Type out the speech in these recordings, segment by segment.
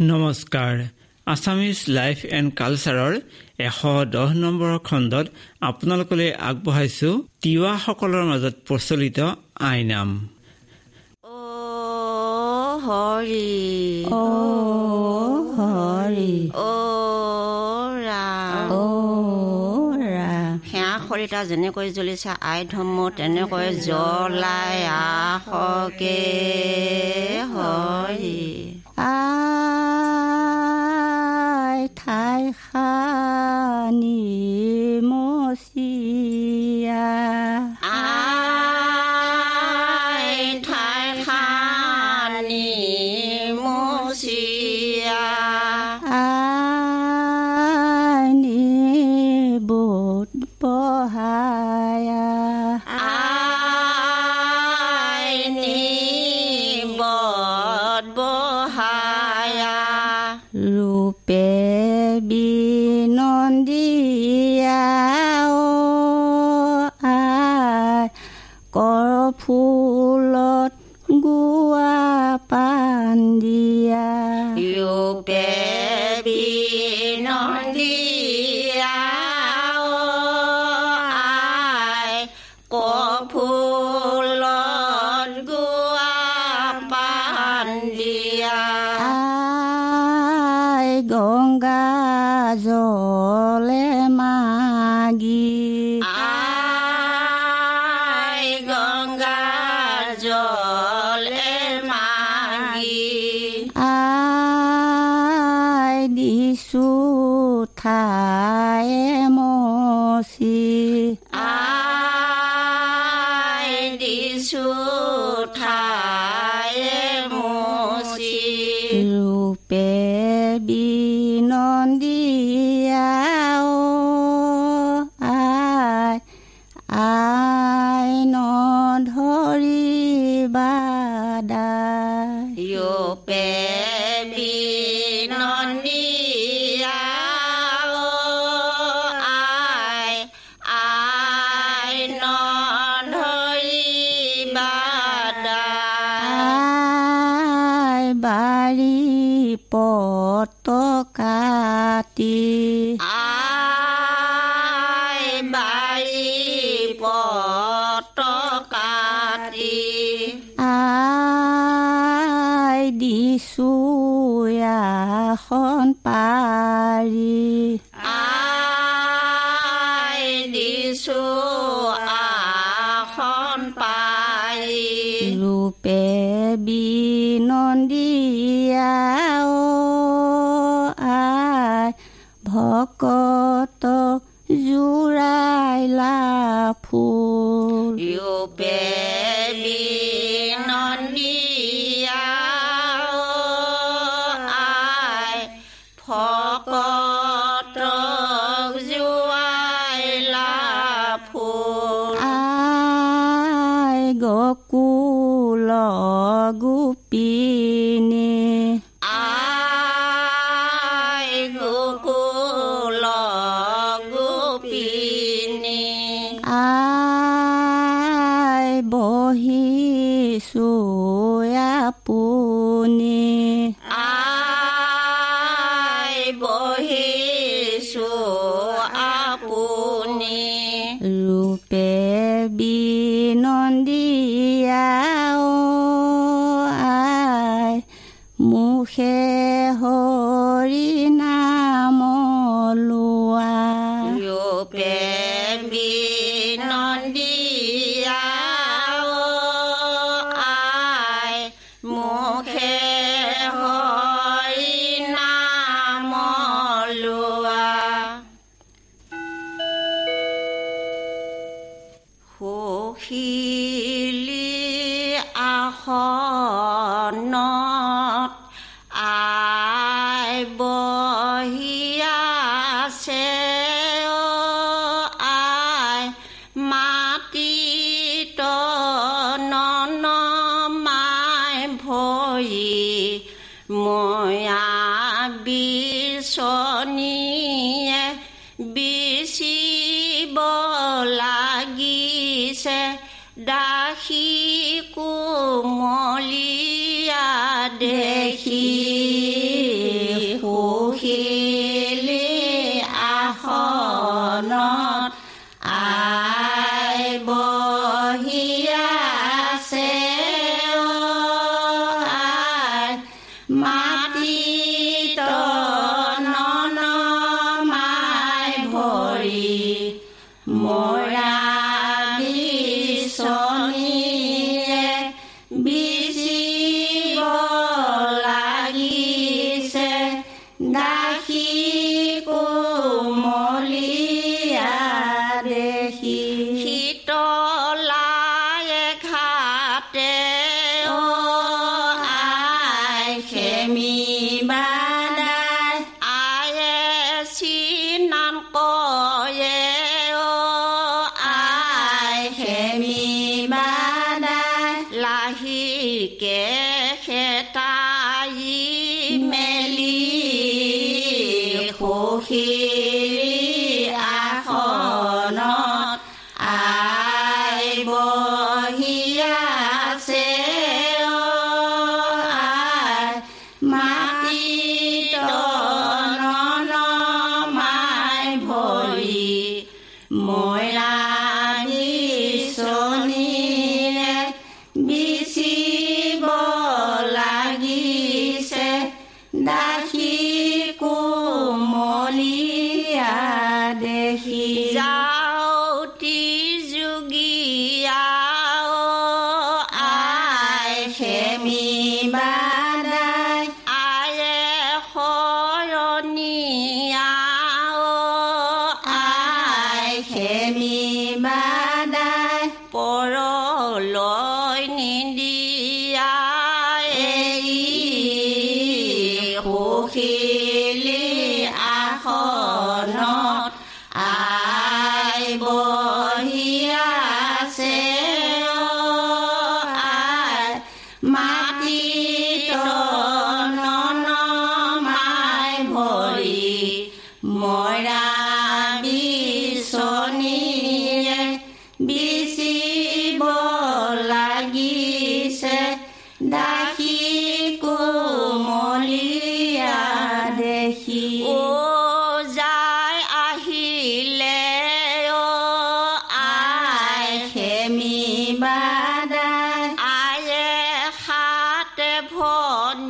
নমস্কাৰ। Assamese life and কালচাৰৰ এশ দহ নম্বৰ খণ্ডত আপোনালোকলৈ আগবঢ়াইছো তিৱাসকলৰ মাজত প্ৰচলিত আইনাম। হৰি। হৰি। সেয়া খৰিতা যেনেকৈ জ্বলিছে আই ধৰ্ম তেনেকৈ জ্বলাই আহকে হৰি। 디야 오아골풀롯 구아 반디야 নধৰিবা দাই এখন পাৰি। আই দিছো আসন পাৰি। ৰূপে বিনন্দিয়া আই ভকত ขอก็ ৰূপে বিনন্দিয়া 起里阿好。Sunday, he Hohe. でひ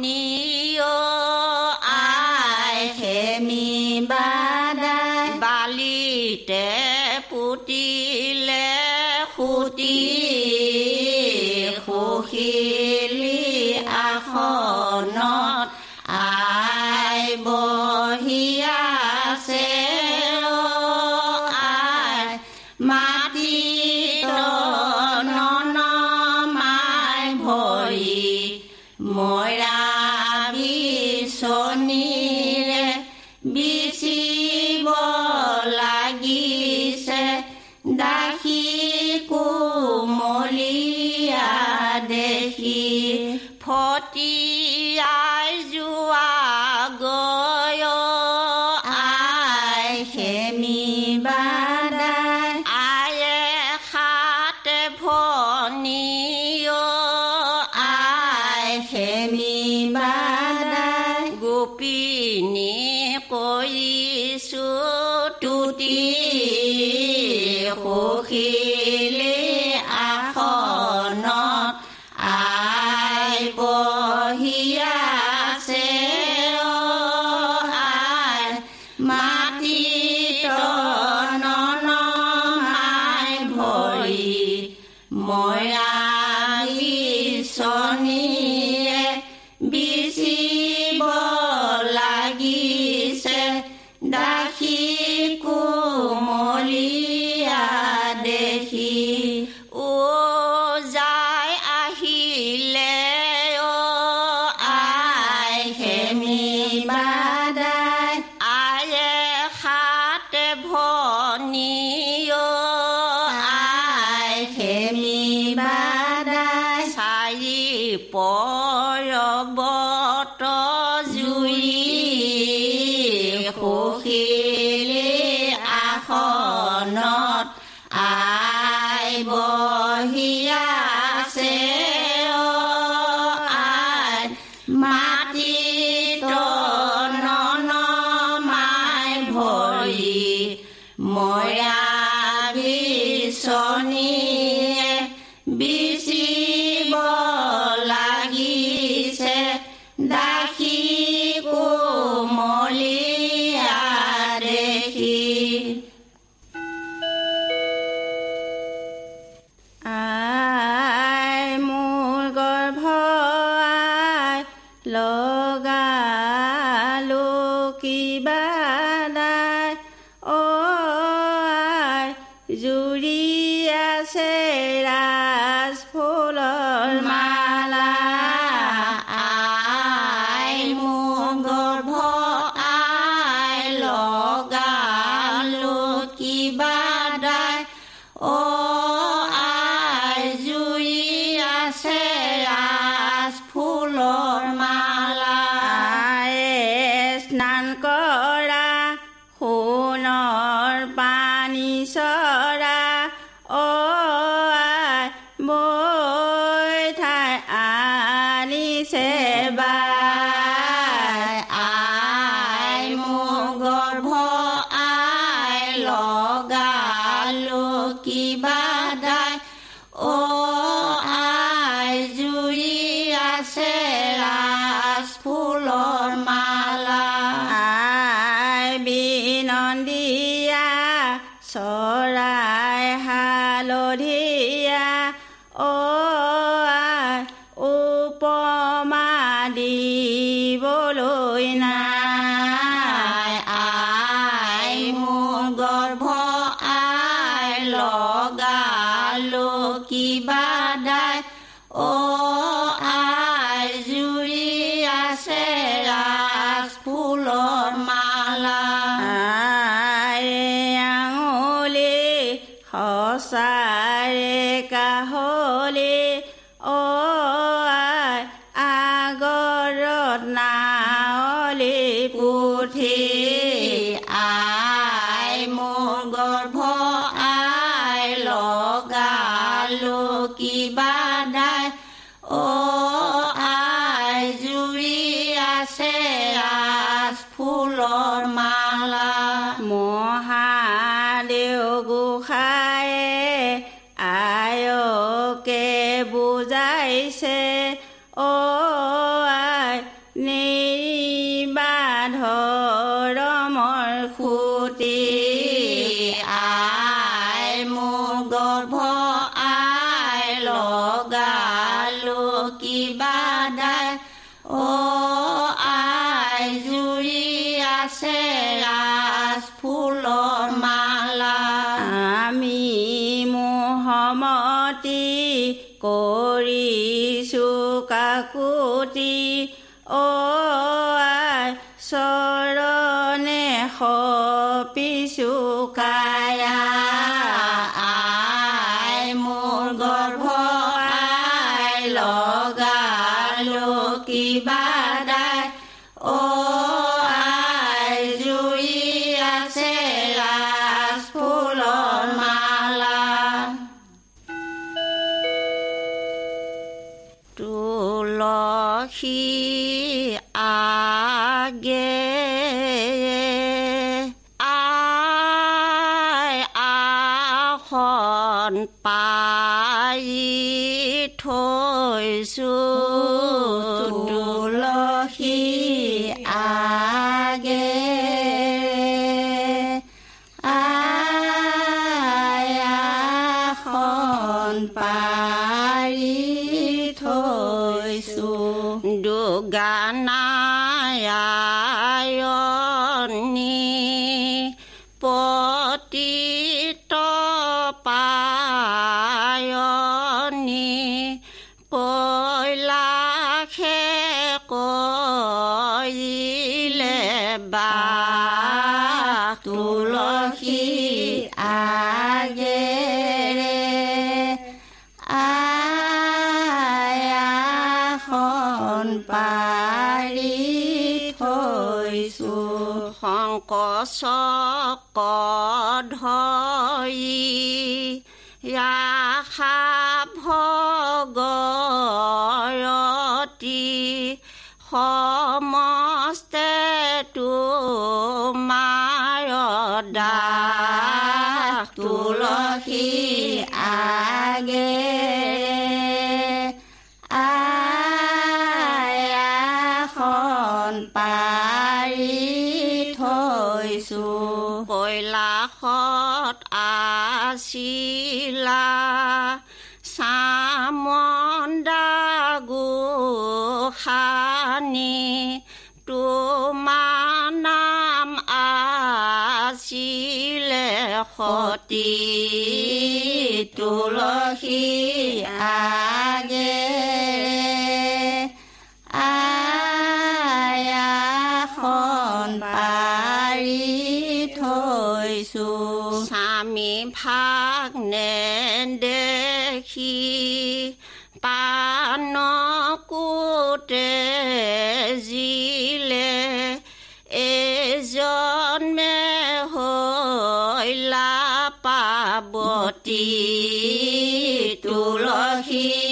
me কৰিছো তুতি সখিলে। Oh, yeah. พ่อโลกา স্নান কর さえかほり vocês. বাকুতি অ চৰণে সপিছু কায়া। げあいあほんぱいといす চক ধৰি ৰাসা ভগতি সমস্তে তোমাৰ দা তুলসী আ sila samondagu khani tu manam asile khoti tulohi age Bye. নেদেখি পাণ কোতে জিলে এ হৈলা হৈ তুলসী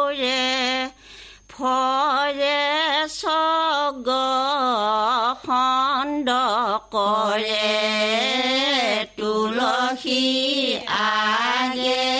অসুৰে ফৰে চগ খণ্ড কৰে তুলসী আগে।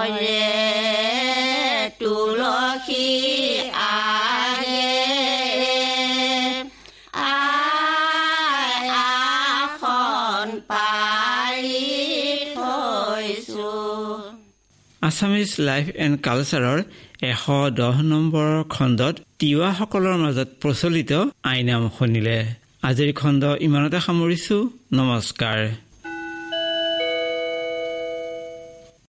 কৰে তুলসী আগে আছামিজ লাইফ এণ্ড কালচাৰৰ এশ দহ নম্বৰ খণ্ডত তিৱাসকলৰ মাজত প্ৰচলিত আইনাম শুনিলে। আজিৰ খণ্ড ইমানতে সামৰিছো। নমস্কাৰ।